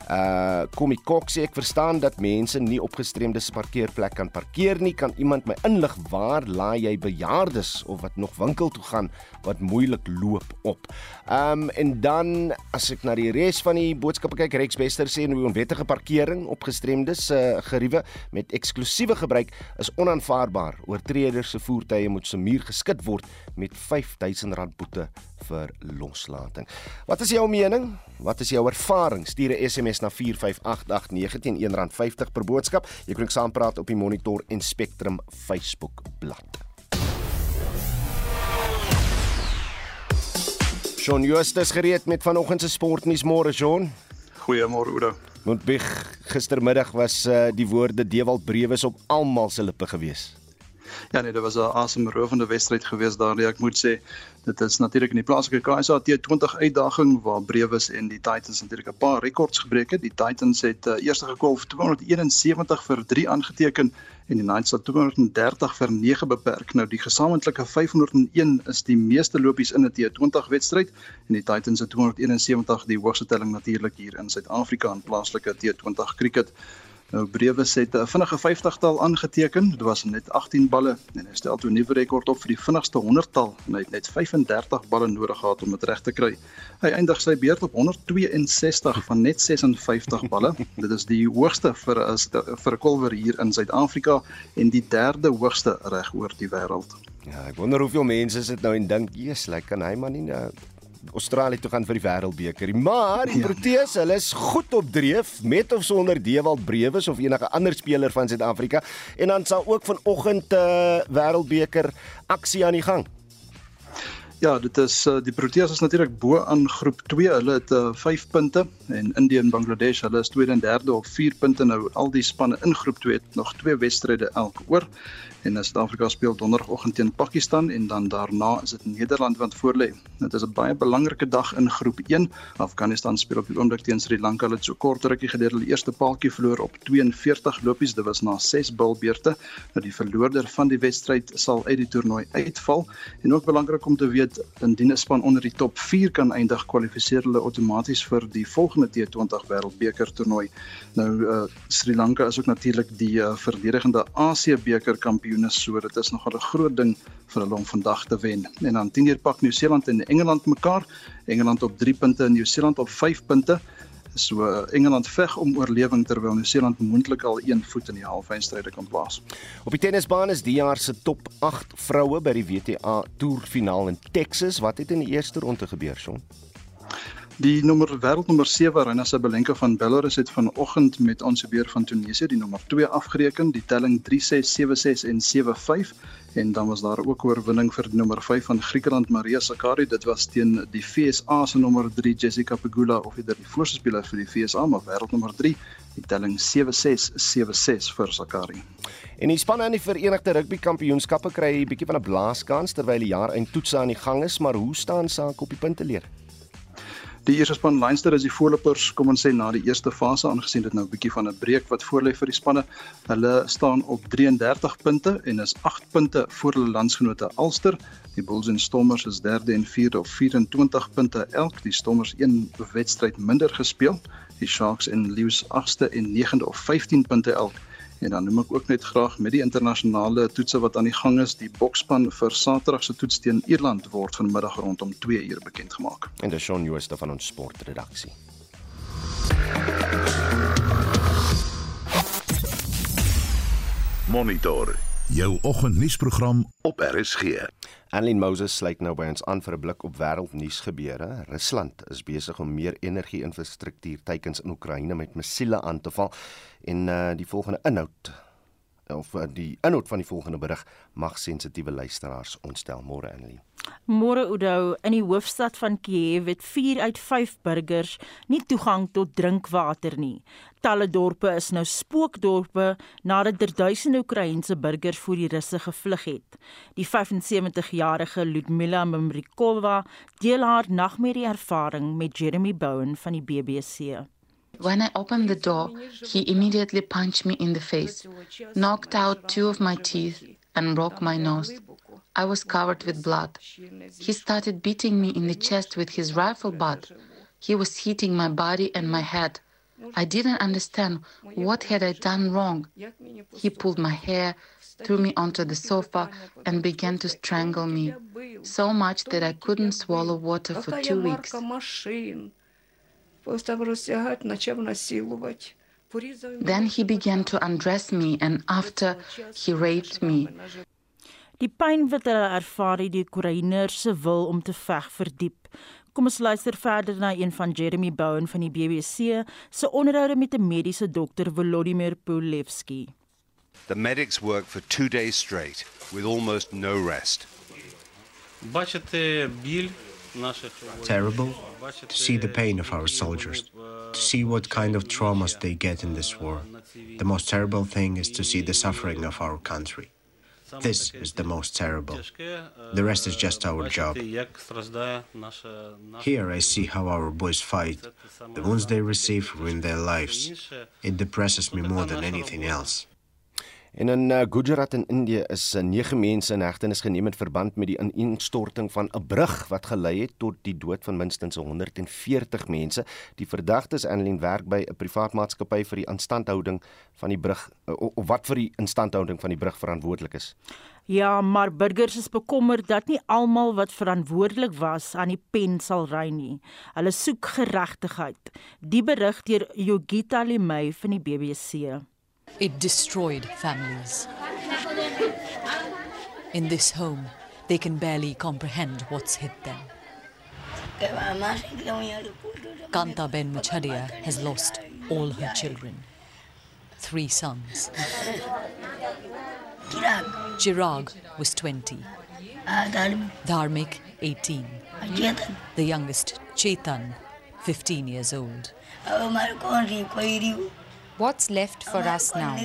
Uh kom ek kok sê ek verstaan dat mense nie op gestremde se parkeerplek kan parkeer nie. Kan iemand my inlig waar laai jy bejaardes of wat nog winkel toe gaan wat moeilik loop op? Um en dan as ek na die res van die boodskappe kyk, Rex Bester sê nou onwettige parkering op gestremdes se uh, geriewe met eksklusiewe gebruik is onaanvaarbaar. Oortreders se voertuie moet se muur geskit word met R5000 boete vir loslating. Wat is jou mening? Wat is jou ervaring? Stuur 'n SMS na 45889 teen R1.50 per boodskap. Jy kan ook saampraat op die Monitor en Spectrum Facebook bladsy. Shaun Justus gereed met vanoggend se sportnuus môre Shaun. Goeiemôre Oudo. Want beg gistermiddag was uh, die woorde Dewald Brewes op almal se lippe gewees. Ja nee, dit was 'n asemrowende wedstryd geweest daar, nee, ek moet sê. Dit is natuurlik in die plaaslike KSA T20 uitdaging waar Brewes en die Titans natuurlik 'n paar rekords gebreek het. Die Titans het uh, eers gekolf 271 vir 3 aangeteken en die Knights het 230 vir 9 beperk. Nou die gesamentlike 501 is die meeste lopies in 'n T20 wedstryd en die Titans het 271 die hoogste telling natuurlik hier in Suid-Afrika in plaaslike T20 cricket. Nou Brewes het 'n vinnige 50-tal aangeteken. Dit was net 18 balle en hy stel toe 'n nuwe rekord op vir die vinnigste 100-tal en hy het net 35 balle nodig gehad om dit reg te kry. Hy eindig sy beurt op 162 van net 56 balle. [LAUGHS] dit is die hoogste vir 'n vir 'n kolwer hier in Suid-Afrika en die derde hoogste reg oor die wêreld. Ja, ek wonder hoeveel mense sit nou en dink, "Jesus, lyk kan hy maar nie nou Australië toe gaan vir die Wêreldbeker. Maar die ja. Proteas, hulle is goed op dreef met of sonder Dewald Brewes of enige ander speler van Suid-Afrika en dan sal ook vanoggend 'n uh, Wêreldbeker aksie aan die gang. Ja, dit is uh, die Proteas is natuurlik bo aan groep 2. Hulle het 5 uh, punte en Indië en Bangladesh, hulle is tweede en derde op 4 punte. Nou al die spanne in groep 2 het nog 2 wedstryde elk oor en Suid-Afrika speel donderdagoggend teen Pakistan en dan daarna is dit Nederland wat voorlê. Dit is 'n baie belangrike dag in groep 1. Afghanistan speel op die oomblik teen Sri Lanka. Hulle het so kort rukkie gedeel hulle eerste paaltjie verloor op 42 lopies. Dit was na 6 bilbeurte. Nou die verloorder van die wedstryd sal uit die toernooi uitval. En ook belangrik om te weet, indien 'n span onder die top 4 kan eindig, kwalifiseer hulle outomaties vir die volgende T20 Wêreldbeker toernooi. Nou uh, Sri Lanka is ook natuurlik die uh, verdedigende Asië beker kampioen kampioene so dit is nogal 'n groot ding vir hulle om vandag te wen. En dan 10 keer pak Nieu-Seeland en Engeland mekaar. Engeland op 3 punte en Nieu-Seeland op 5 punte. So Engeland veg om oorlewing terwyl Nieu-Seeland moontlik al een voet in die halfeindstryde kan plaas. Op die tennisbaan is die jaar se top 8 vroue by die WTA Tourfinaal in Texas. Wat het in die eerste ronde gebeur, Shaun? Die nommer wêreldnommer 7 Rena Sabalenka van Belarus het vanoggend met ons weer van Tunesië die nommer 2 afgereken, die telling 3-6, 7-6 en 7-5 en dan was daar ook oorwinning vir die nommer 5 van Griekeland Maria Sakkari. Dit was teen die FSA se nommer 3 Jessica Pegula of eerder die voorste speler vir die FSA, maar wêreldnommer 3, die telling 7-6, 7-6 vir Sakkari. En die spanne in die Verenigde Rugby Kampioenskappe kry 'n bietjie van 'n blaaskans terwyl die jaar eindtoetse aan die gang is, maar hoe staan sake op die punteleer? Die eerste span Leinster is die voorlopers, kom ons sê na die eerste fase aangesien dit nou 'n bietjie van 'n breek wat voorlê vir die spanne. Hulle staan op 33 punte en is 8 punte voor hulle landsgenote Ulster. Die Bulls en Stormers is derde en vierde op 24 punte elk. Die Stormers een wedstryd minder gespeel. Die Sharks en Lions 8ste en 9de op 15 punte elk. En dan noem ek ook net graag met die internasionale toetse wat aan die gang is, die boksspan vir Saterdag se toets teen Ierland word vanmiddag rondom 2 uur bekend gemaak. En dis Shaun Jooste van ons sportredaksie. Monitor jou oggendnuusprogram op RSG. Annelien Moses sluit nou by ons aan vir 'n blik op wêreldnuus gebeure. Rusland is besig om meer energie-infrastruktuur teikens in Oekraïne met missiele aan te val en uh, die volgende inhoud of uh, die inhoud van die volgende berig mag sensitiewe luisteraars ontstel môre Annelien. Môre Oudo, in die hoofstad van Kiev het 4 uit 5 burgers nie toegang tot drinkwater nie. Talle dorpe is nou spookdorpe nadat er duisende Oekraïense burgers voor die Russe gevlug het. Die 75-jarige Ludmila Mrikova deel haar nagmerrie ervaring met Jeremy Bowen van die BBC. When I opened the door, he immediately punched me in the face, knocked out two of my teeth and broke my nose. I was covered with blood. He started beating me in the chest with his rifle butt. He was hitting my body and my head. I didn't understand what had I done wrong. He pulled my hair, threw me onto the sofa and began to strangle me so much that I couldn't swallow water for 2 weeks. Then he began to undress me and after he raped me. Die pyn wat hulle ervaar het die Oekraïners se wil om te veg verdiep. Kom ons luister verder na een van Jeremy Bowen van die BBC se onderhoude met 'n mediese dokter Volodymyr Polevsky. The medics work for 2 days straight with almost no rest. Terrible to see the pain of our soldiers, to see what kind of traumas they get in this war. The most terrible thing is to see the suffering of our country. This is the most terrible. The rest is just our job. Here I see how our boys fight. The wounds they receive ruin their lives. It depresses me more than anything else. En in uh, Gujarat in Indië is 9 uh, mense in hegtenis geneem in verband met die ineenstorting van 'n brug wat gelei het tot die dood van minstens 140 mense. Die verdagtes Annelien werk by 'n privaat maatskappy vir die instandhouding van die brug uh, of wat vir die instandhouding van die brug verantwoordelik is. Ja, maar burgers is bekommerd dat nie almal wat verantwoordelik was aan die pen sal ry nie. Hulle soek geregtigheid. Die berig deur Yogita Limay van die BBC. It destroyed families. In this home, they can barely comprehend what's hit them. Kanta Ben Machadia has lost all her children. Three sons. Chirag was 20. Dharmik, 18. The youngest, Chetan, 15 years old. What's left for us now?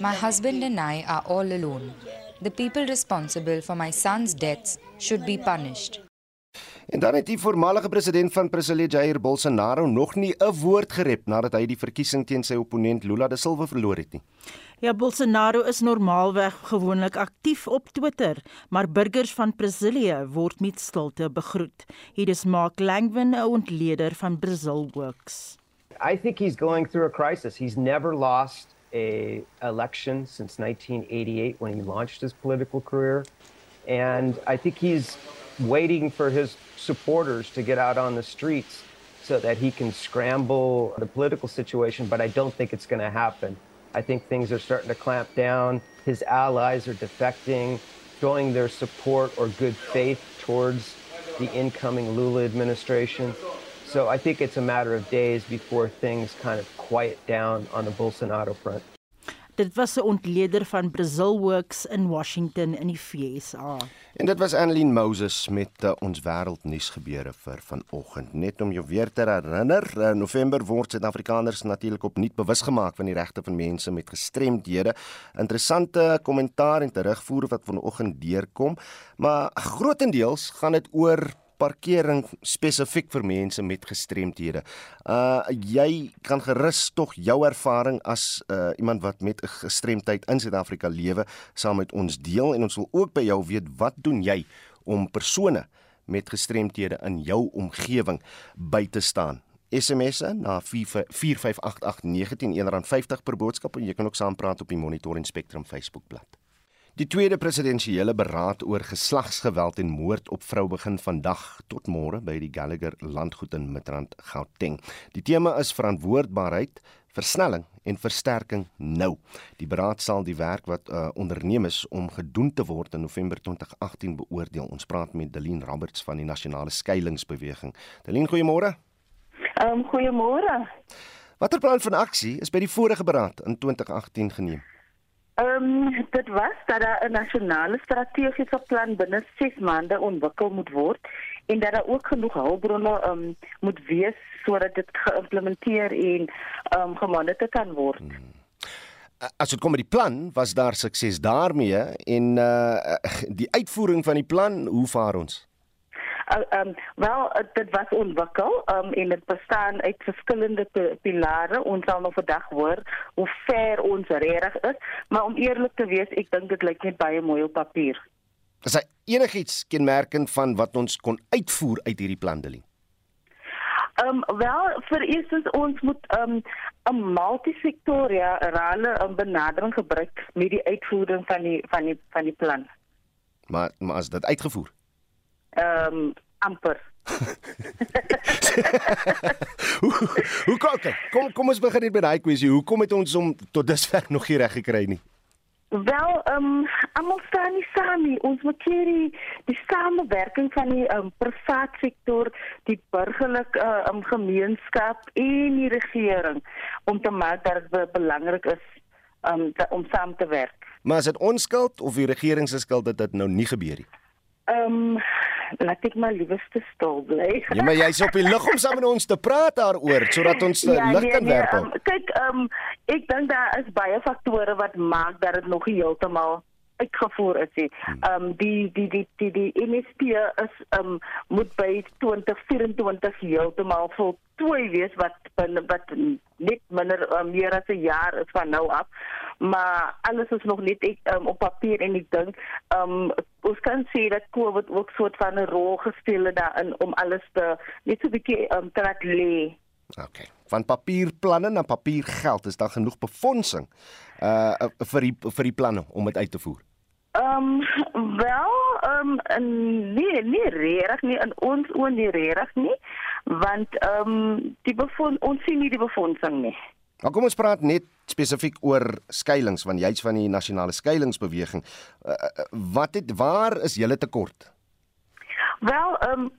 My husband and I are all alone. The people responsible for my son's deaths should be punished. En dan het die voormalige president van Brasilia Jair Bolsonaro nog nie 'n woord gerep nadat hy die verkiesing teen sy opponent Lula da Silva verloor het nie. Ja, Bolsonaro is normaalweg gewoonlik aktief op Twitter, maar burgers van Brasilia word met stilte begroet. Hier is Mark Langwin, 'n ontleder van Brazil Works. I think he's going through a crisis. He's never lost a election since 1988 when he launched his political career. And I think he's waiting for his supporters to get out on the streets so that he can scramble the political situation, but I don't think it's going to happen. I think things are starting to clamp down. His allies are defecting, showing their support or good faith towards the incoming Lula administration. So I think it's a matter of days before things kind of quiet down on the Bolsonaro front. Dit was 'n ontleder van Brazil Works in Washington in die VSA. En dit was Annelien Moses met uh, ons wêreldnuus gebeure vir vanoggend. Net om jou weer te herinner, in uh, November word Suid-Afrikaners natuurlik opnuut bewus gemaak van die regte van mense met gestremdhede. Interessante kommentaar en terugvoer wat vanoggend deurkom, maar grootendeels gaan dit oor parkering spesifiek vir mense met gestremthede. Uh jy kan gerus tog jou ervaring as uh iemand wat met 'n gestremdheid in Suid-Afrika lewe saam met ons deel en ons wil ook by jou weet wat doen jy om persone met gestremthede in jou omgewing by te staan. SMS'e na 4588919 R50 per boodskap en jy kan ook saampraat op die Monitor en Spectrum Facebookblad. Die tweede presidensiële beraad oor geslagsgeweld en moord op vrou begin vandag tot môre by die Gallagher landgoed in Midrand, Gauteng. Die tema is verantwoordbaarheid, versnelling en versterking nou. Die beraad sal die werk wat uh, onderneem is om gedoen te word in November 2018 beoordeel. Ons praat met Delien Roberts van die Nasionale Skuilingsbeweging. Delien, goeiemôre. Ehm um, goeiemôre. Watter plan van aksie is by die vorige beraad in 2018 geneem? Ehm um, dit was dat daar 'n nasionale strategiese plan binne 6 maande ontwikkel moet word en dat daar ook genoeg hulpbronne ehm um, moet wees sodat dit geïmplementeer en ehm um, gemonitor kan word. Hmm. As dit kom met die plan, was daar sukses daarmee en uh die uitvoering van die plan, hoe vaar ons? Uh, um, wel dit was ontwikkel um, en dit bestaan uit verskillende pilare. Ons sal nog vandag hoor hoe ver ons regtig is maar om eerlik te wees ek dink dit lyk net baie mooi op papier. Is daar enigiets kenmerkend van wat ons kon uitvoer uit hierdie plan Delie? Ehm um, wel vir eerstens ons moet ehm um, 'n multisektoriale um, benadering gebruik met die uitvoering van die van die van die plan. Maar maar as dit uitgevoer ehm um, amper. [LAUGHS] hoe hoe kom ek? Kom kom ons begin net by daai kwessie. Hoekom het ons hom tot dusver nog nie reg gekry nie? Wel, ehm um, almal staan nie saam nie. Ons moet hierdie die samewerking van die ehm um, private sektor, die burgerlike ehm um, gemeenskap en die regering om te maak dat dit belangrik is um, om saam te werk. Maar is dit ons skuld of die regering se skuld dat dit nou nie gebeur nie? Ehm um, laat ek maar liewerste stil bly. Ja, maar jy's op die lig om saam met ons te praat daaroor sodat ons ja, lig nee, kan nee, werp. Um, kyk, ehm um, ek dink daar is baie faktore wat maak dat dit nog heeltemal uitgevoer is nie. Ehm um, die die die die die MSP is ehm um, moet by 2024 heeltemal voltooi wees wat wat net minder uh, meer as 'n jaar is van nou af. Maar alles is nog net ek, um, op papier en ek dink ehm um, ons kan sê dat COVID ook soort van 'n rol gespeel het daarin om alles te net so 'n bietjie ehm um, te laat lê. Okay. Van papierplanne na papiergeld is daar genoeg befondsing uh vir die vir die planne om dit uit te voer. Ehm um, wel ehm um, nee nee regtig nie in ons oë nie regtig nie want ehm um, die befond ons sien nie die befondsing nie. Maar kom ons praat net spesifiek oor skuilings want jy's van die nasionale skuilingsbeweging. Uh, wat het waar is julle tekort? Wel ehm um,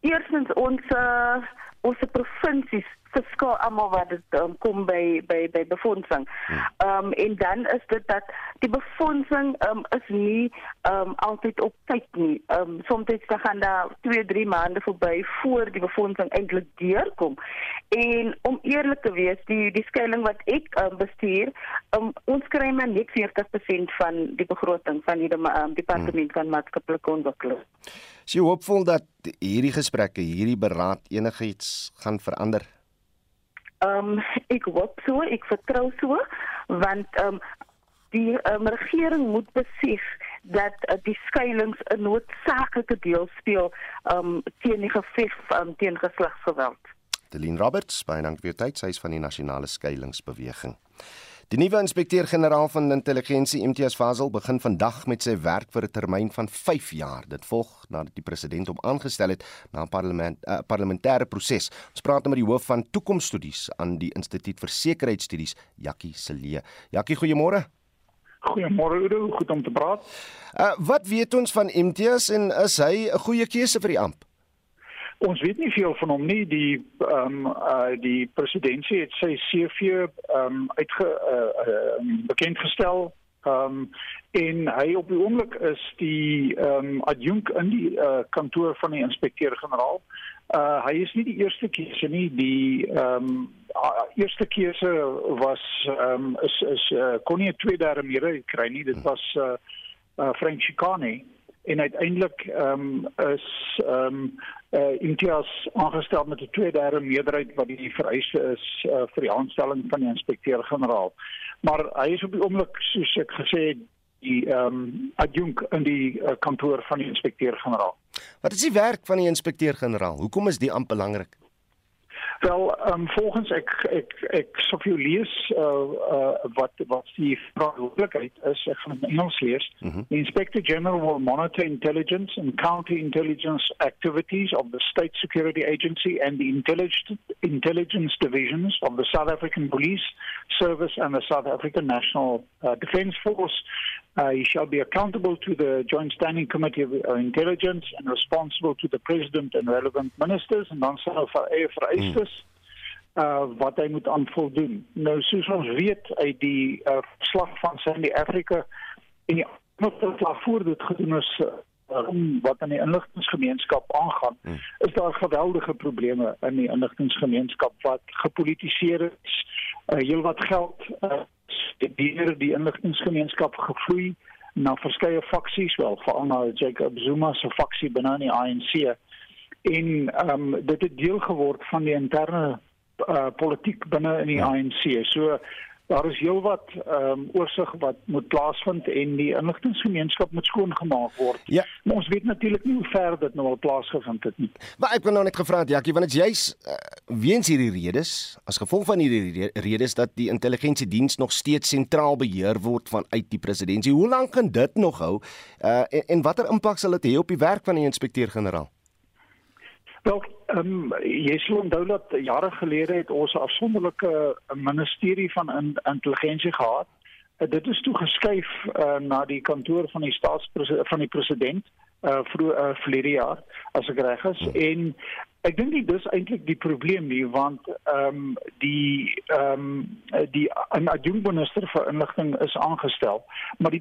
eerstens ons uh, ons provinsies verskil almal wat dit um, kom by by by befondsing. Hmm. Ehm um, en dan is dit dat die befondsing ehm um, is nie ehm um, altyd op tyd nie. Ehm um, soms dan gaan daar 2, 3 maande verby voor die befondsing eintlik deurkom. En om eerlik te wees, die die skuiling wat ek um, bestuur, um, ons kry maar net 40% van die begroting van die um, departement van maatskaplike ontwikkeling. Sy hoopvol dat hierdie gesprekke, hierdie beraad enigiets gaan verander. Ehm um, ek hoop so, ek vertrou so want ehm um, die um, regering moet besef dat uh, die skuilings 'n noodsaaklike deel speel um, teen die geveg um, teen geslagsgeweld. Delien Roberts, baie dankie vir u tyd. Sy is van die nasionale skuilingsbeweging. Die nuwe inspekteur-generaal van intelligensie Imtiaz Fazil begin vandag met sy werk vir 'n termyn van 5 jaar. Dit volg nadat die president hom aangestel het na 'n parlement uh, parlementêre proses. Ons praat nou met die hoof van toekomsstudies aan die Instituut vir Sekuriteitsstudies, Jakkie Celee. Jakkie, goeiemôre. Goeiemôre Udo, goed om te praat. Uh, wat weet ons van Imtiaz en is hy 'n goeie keuse vir die amp? Ons weet nie veel van hom nie. Die ehm um, uh die presidentsie het sy CV ehm um, uitge uh, uh bekend gestel. Ehm um, en hy op die oomblik is die ehm um, adjunk in die uh kantoor van die inspekteur-generaal. Uh hy is nie die eerste keuse nie. Die ehm um, eerste keuse was ehm um, is is uh, kon nie 'n tweede meerderheid kry nie. Dit was uh, uh Frank Chicane en uiteindelik ehm um, is ehm um, uh, Imtiaz aangestel met 'n tweederde meerderheid wat die vereiste is uh, vir die aanstelling van die inspekteur-generaal. Maar hy is op die oomblik soos ek gesê het die ehm um, adjunk in die uh, kantoor van die inspekteur-generaal. Wat is die werk van die inspekteur-generaal? Hoekom is die amp belangrik? Wel, um, volgens ek ek ek sou vir jou lees uh uh wat wat die verantwoordelikheid is, ek gaan in Engels lees. Mm -hmm. The Inspector General will monitor intelligence and counter intelligence activities of the State Security Agency and the intelligence intelligence divisions of the South African Police Service and the South African National uh, Defence Force. Uh, he shall be accountable to the Joint Standing Committee of Intelligence and responsible to the President and relevant ministers and dan sal vir vereistes uh wat hy moet aanvul doen. Nou soos ons weet uit die uh slag van Sandy Africa en die ander slag voor dit gedoen is uh, wat aan die inligtinggemeenskap aangaan, hmm. is daar geweldige probleme in die inligtinggemeenskap wat gepolitiseer is. Uh heelwat geld uh deur die inligtinggemeenskap gevloei na verskeie faksies, wel veral na Jacob Zuma se faksie binne die ANC. En ehm um, dit het deel geword van die interne uh, politiek binne in die ja. ANC. So daar is heelwat ehm um, oorsig wat moet plaasvind en die inligtinggemeenskap moet skoon gemaak word. Ja. Maar ons weet natuurlik nie hoe ver dit nou al plaasgevind het nie. Maar ek wil nou net gevra het Jackie, want dit is juis uh, weens hierdie redes, as gevolg van hierdie redes dat die intelligensiediens nog steeds sentraal beheer word vanuit die presidentskap. Hoe lank kan dit nog hou? Uh, en, en watter impak sal dit hê op die werk van die inspekteur-generaal? Wel, ehm um, jy sê onthou dat jare gelede het ons 'n afsonderlike ministerie van in, intelligensie gehad. Uh, dit is toe geskuif uh, na die kantoor van die staatspresident van die president uh vroeër uh, verlede jaar as ek reg is hmm. en Ek dink dit is eintlik die probleem nie want ehm um, die ehm um, die adjunkminister vir inligting is aangestel, maar die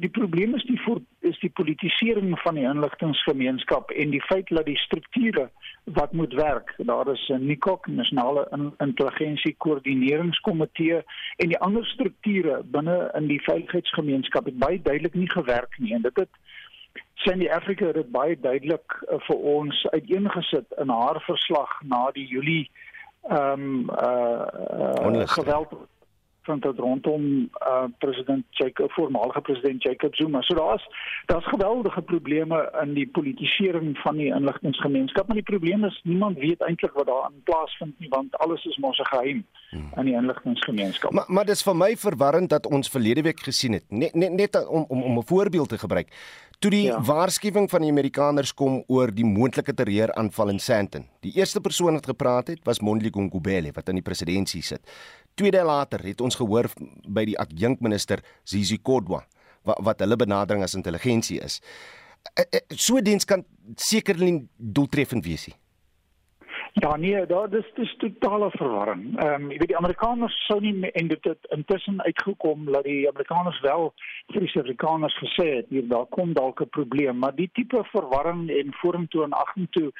die probleem is die voor, is die politisering van die inligtinggemeenskap en die feit dat die strukture wat moet werk, daar is 'n NICOC, Nasionale Intelligensie Koördineringskomitee en die ander strukture binne in die veiligheidsgemeenskap het baie duidelik nie gewerk nie en dit het Sandy Africa het dit baie duidelik uh, vir ons uiteengesit in haar verslag na die Julie ehm um, uh, uh geweld van tot rondom uh, president Jacob voormalige president Jacob Zuma. So daar's daar's geweldige probleme in die politisering van die inligtinggemeenskap, maar die probleem is niemand weet eintlik wat daar in plaasvind nie want alles is mos 'n geheim hmm. in die inligtinggemeenskap. Maar maar dis vir my verwarrend dat ons verlede week gesien het, net net net om om om 'n voorbeeld te gebruik. Toe die ja. waarskuwing van die Amerikaners kom oor die moontlike terreuraanval in Sandton. Die eerste persoon wat gepraat het, was Mondli Gungubele wat aan die presidentskap sit. Twee dae later het ons gehoor by die adjunkminister Zizi Kodwa wat wat hulle benadering as intelligensie is. Eh, eh, so diens kan sekerlik doeltreffend wees. Nie. Ja nee, daar dis dis totale verwarring. Ehm um, jy weet die Amerikaners sou nie en dit het intussen uitgekom dat die Amerikaners wel vir die Suid-Afrikaners gesê het hier daar kom dalk 'n probleem, maar die tipe verwarring en vorentoe en agtertoe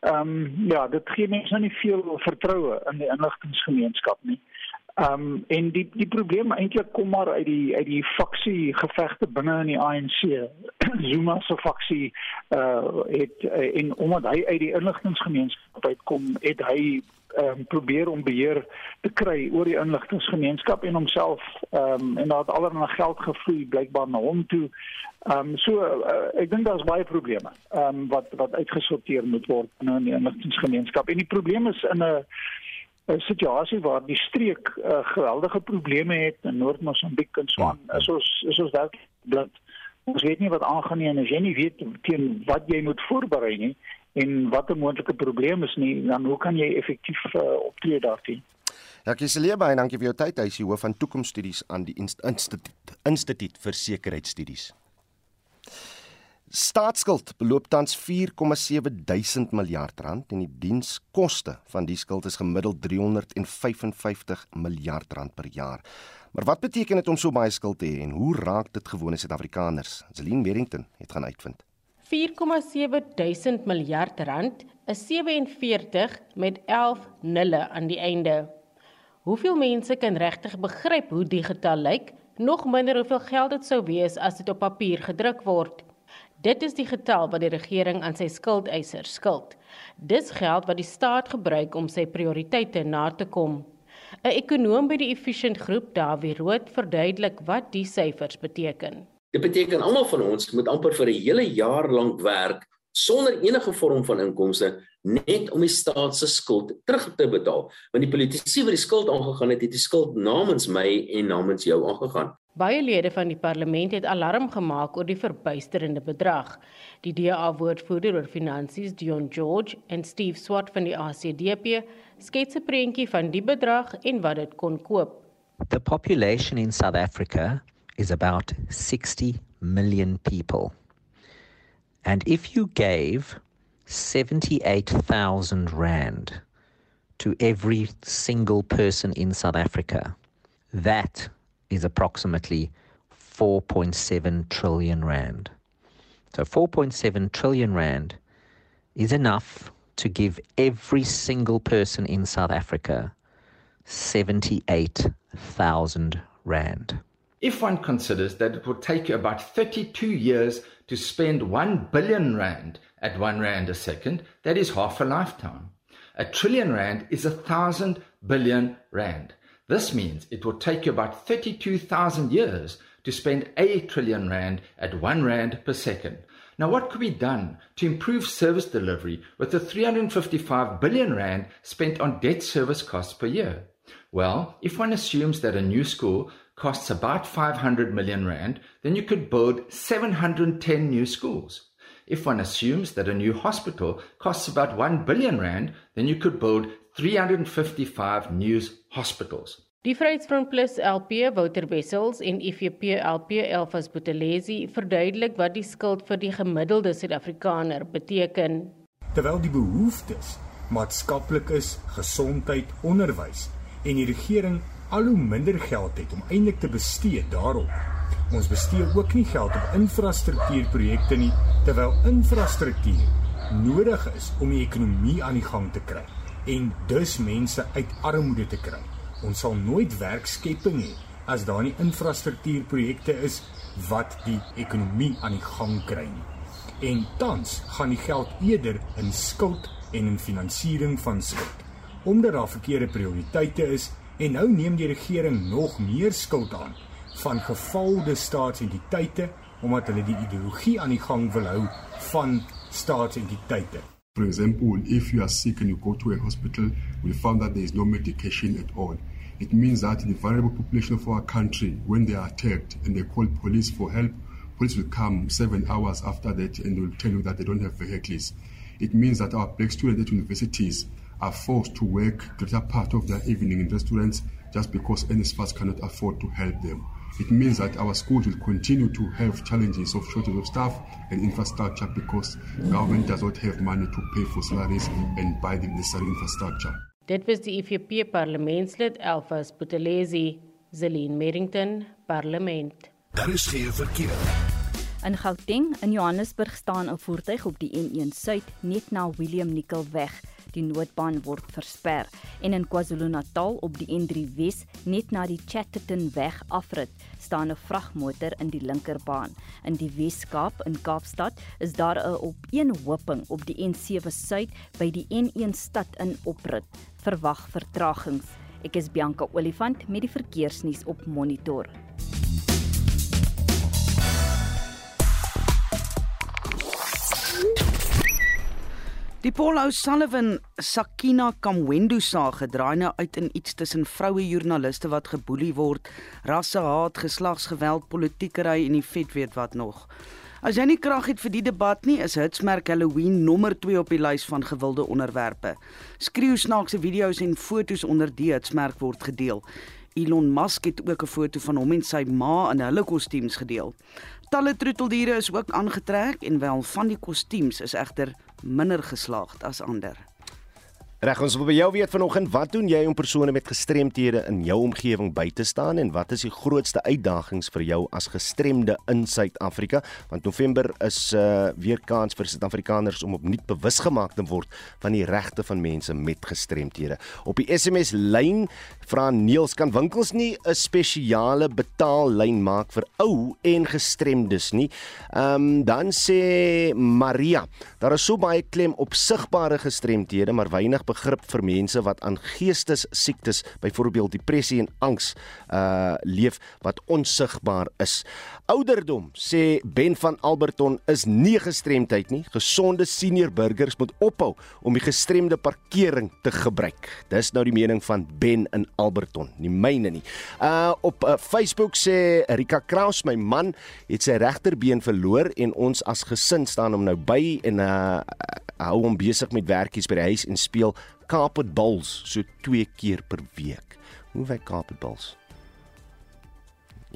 ehm um, ja, dit gee mense nou nie veel vertroue in die inligtinggemeenskap nie. Ehm um, en die die probleem eintlik kom maar uit die uit die faksie gevegte binne in die ANC. [CLEARS THROAT] Zuma se faksie uh het en omdat hy uit die inligtinggemeenskap uitkom, het hy ehm um, probeer om beheer te kry oor die inligtinggemeenskap en homself ehm um, en daar het allerlei geld gevloei blykbaar na hom toe. Ehm um, so uh, ek dink daar's baie probleme ehm um, wat wat uitgesorteer moet word in die inligtinggemeenskap. En die probleem is in 'n 'n situasie waar die streek uh, geweldige probleme het in Noord-Mosambiek en Swan. Ja. Is ons is ons dalk dat ons weet nie wat aangaan nie en as jy nie weet teen wat jy moet voorberei nie en wat 'n moontlike probleem is nie, dan hoe kan jy effektief uh, optree daarteen? Ja, Kiselee baie dankie vir jou tyd. Hy is die hoof van toekomsstudies aan die Instituut Instituut vir Sekuriteitsstudies. Staatsskuld beloop tans 4,7 duisend miljard rand en die dienskoste van die skuld is gemiddeld 355 miljard rand per jaar. Maar wat beteken dit om so baie skuld te hê en hoe raak dit gewone Suid-Afrikaners? Celine Merrington het gaan uitvind. 4,7 duisend miljard rand is 47 met 11 nulle aan die einde. Hoeveel mense kan regtig begryp hoe die getal lyk? Nog minder hoeveel geld dit sou wees as dit op papier gedruk word. Dit is die getal wat die regering aan sy skuldeisers skuld. Dis geld wat die staat gebruik om sy prioriteite na te kom. 'n Ekonoom by die Efficient Groep, Dawie Rood, verduidelik wat die syfers beteken. Dit beteken almal van ons moet amper vir 'n hele jaar lank werk sonder enige vorm van inkomste net om die staat se skuld terug te betaal. Want die politici wat die skuld aangegaan het, het die skuld namens my en namens jou aangegaan. Baie lede van die parlement het alarm gemaak oor die verbuisterende bedrag. Die DA-woordvoerder oor finansies, Dion George, en Steve Swart van die ACDP skets 'n prentjie van die bedrag en wat dit kon koop. The population in South Africa is about 60 million people. And if you gave 78,000 rand to every single person in South Africa, that is approximately 4.7 trillion rand. So 4.7 trillion rand is enough to give every single person in South Africa 78,000 rand. If one considers that it would take you about 32 years to spend 1 billion rand at 1 rand a second, that is half a lifetime. A trillion rand is a thousand billion rand. This means it will take you about 32,000 years to spend a trillion rand at 1 rand per second. Now, what could be done to improve service delivery with the 355 billion rand spent on debt service costs per year? Well, if one assumes that a new school costs about 500 million rand, then you could build 710 new schools. If one assumes that a new hospital costs about 1 billion rand, then you could build 355 new hospitals. Die Vryheidsfront Plus LP Wouter Wessels en IFP LP Elfas Bothelezi verduidelik wat die skuld vir die gemiddelde Suid-Afrikaner beteken. terwyl die behoeftes maatskaplik is, gesondheid, onderwys en die regering al hoe minder geld het om eintlik te bestee daarop. Ons bestee ook nie geld op infrastruktuurprojekte nie, terwyl infrastruktuur nodig is om die ekonomie aan die gang te kry en dus mense uit armoede te kry. Ons sal nooit werkskepping hê as daar nie infrastruktuurprojekte is wat die ekonomie aan die gang kry nie. En tans gaan die geld eerder in skuld en in finansiering van skuld. Omdat daar verkeerde prioriteite is en nou neem die regering nog meer skuld aan van staatsentiteite omdat hulle die ideologie aan die gang wil hou van staatsentiteite. For example, if you are sick and you go to a hospital, we found that there is no medication at all. It means that the vulnerable population of our country, when they are attacked and they call police for help, police will come seven hours after that and will tell you that they don't have vehicles. It means that our black students at universities are forced to work greater part of their evening in restaurants just because NSFAS cannot afford to help them. It means that our schools will continue to have challenges of shortage of staff and infrastructure because government does not have money to pay for salaries and buy the necessary infrastructure. Dit was die IFP parlementslid Elfas Buthelezi, Zelin Merrington, parlement. Daar is geen verkeer. In Gauteng in Johannesburg staan 'n voertuig op die N1 Suid net na William Nicol weg. Die noodbaan word versper en in KwaZulu-Natal op die N3 Wes net na die Chatterton weg afrit staan 'n vragmotor in die linkerbaan. In die Wes-Kaap in Kaapstad is daar 'n opeenhoping op die N7 Suid by die N1 stad in oprit. Verwag vertragings. Ek is Bianca Olifant met die verkeersnuus op Monitor. Die Paul O'Sullivan Sakina Kamwendo saak gedraai nou uit in iets tussen vroue joernaliste wat geboelie word, rassehaat, geslagsgeweld, politiekery en die vet weet wat nog. As jy nie krag het vir die debat nie, is Hitsmerk Halloween nommer 2 op die lys van gewilde onderwerpe. Skreeu snaakse video's en foto's onder die Hitsmerk word gedeel. Elon Musk het ook 'n foto van hom en sy ma in hulle kostuums gedeel. Talle troeteldiere is ook aangetrek en wel van die kostuums is egter minder geslaagd as ander. Reg ons wil by jou weet vanoggend, wat doen jy om persone met gestremthede in jou omgewing by te staan en wat is die grootste uitdagings vir jou as gestremde in Suid-Afrika? Want November is uh weer kans vir Suid-Afrikaners om opnuut bewus gemaak te word van die regte van mense met gestremthede. Op die SMS lyn vra Niels kan winkels nie 'n spesiale betaallyn maak vir ou en gestremdes nie. Ehm um, dan sê Maria, daar is so baie klem op sigbare gestremthede, maar weinig begrip vir mense wat aan geestesiektes, byvoorbeeld depressie en angs, uh leef wat onsigbaar is. Ouderdom, sê Ben van Alberton, is nie gestremdheid nie. Gesonde senior burgers moet ophou om die gestremde parkering te gebruik. Dis nou die mening van Ben in Alberton, nie myne nie. Uh op uh, Facebook sê Rika Kraus, my man het sy regterbeen verloor en ons as gesin staan hom nou by en uh hou hom besig met werkies by die huis en speel carpet bowls so twee keer per week. Hoe werk carpet bowls?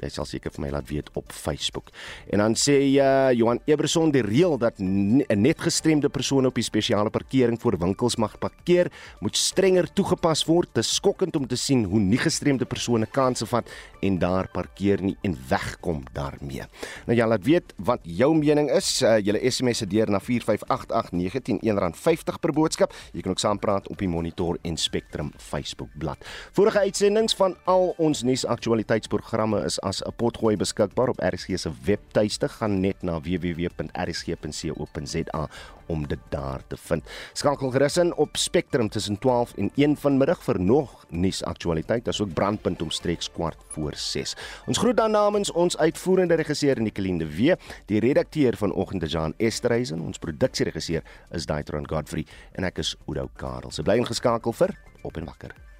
Jy sal seker vir my laat weet op Facebook. En dan sê uh, Johan Eberson die reël dat net gestremde persone op die spesiale parkering voor winkels mag parkeer, moet strenger toegepas word. Dit is skokkend om te sien hoe nie gestremde persone kansse vat en daar parkeer nie en wegkom daarmee. Nou ja, laat weet wat jou mening is. Uh, julle SMS se deur na 4588910 R1.50 per boodskap. Jy kan ook saampraat op die Monitor en Spectrum Facebook bladsy. Vorige uitsendings van al ons nuusaktualiteitsprogramme is as 'n potgooi beskikbaar op RSG se webtuiste gaan net na www.rsg.co.za om dit daar te vind. Skakel gerus in op Spectrum tussen 12 en 1 vanmiddag vir nog nuusaktualiteit asook brandpunt omstreeks kwart voor 6. Ons groet dan namens ons uitvoerende regisseur Nicoline de Wee, die redakteur vanoggend Jean Esterhuizen, ons produksieregisseur is Daitron Godfrey en ek is Udo Karel. Se bly ingeskakel vir op en wakker.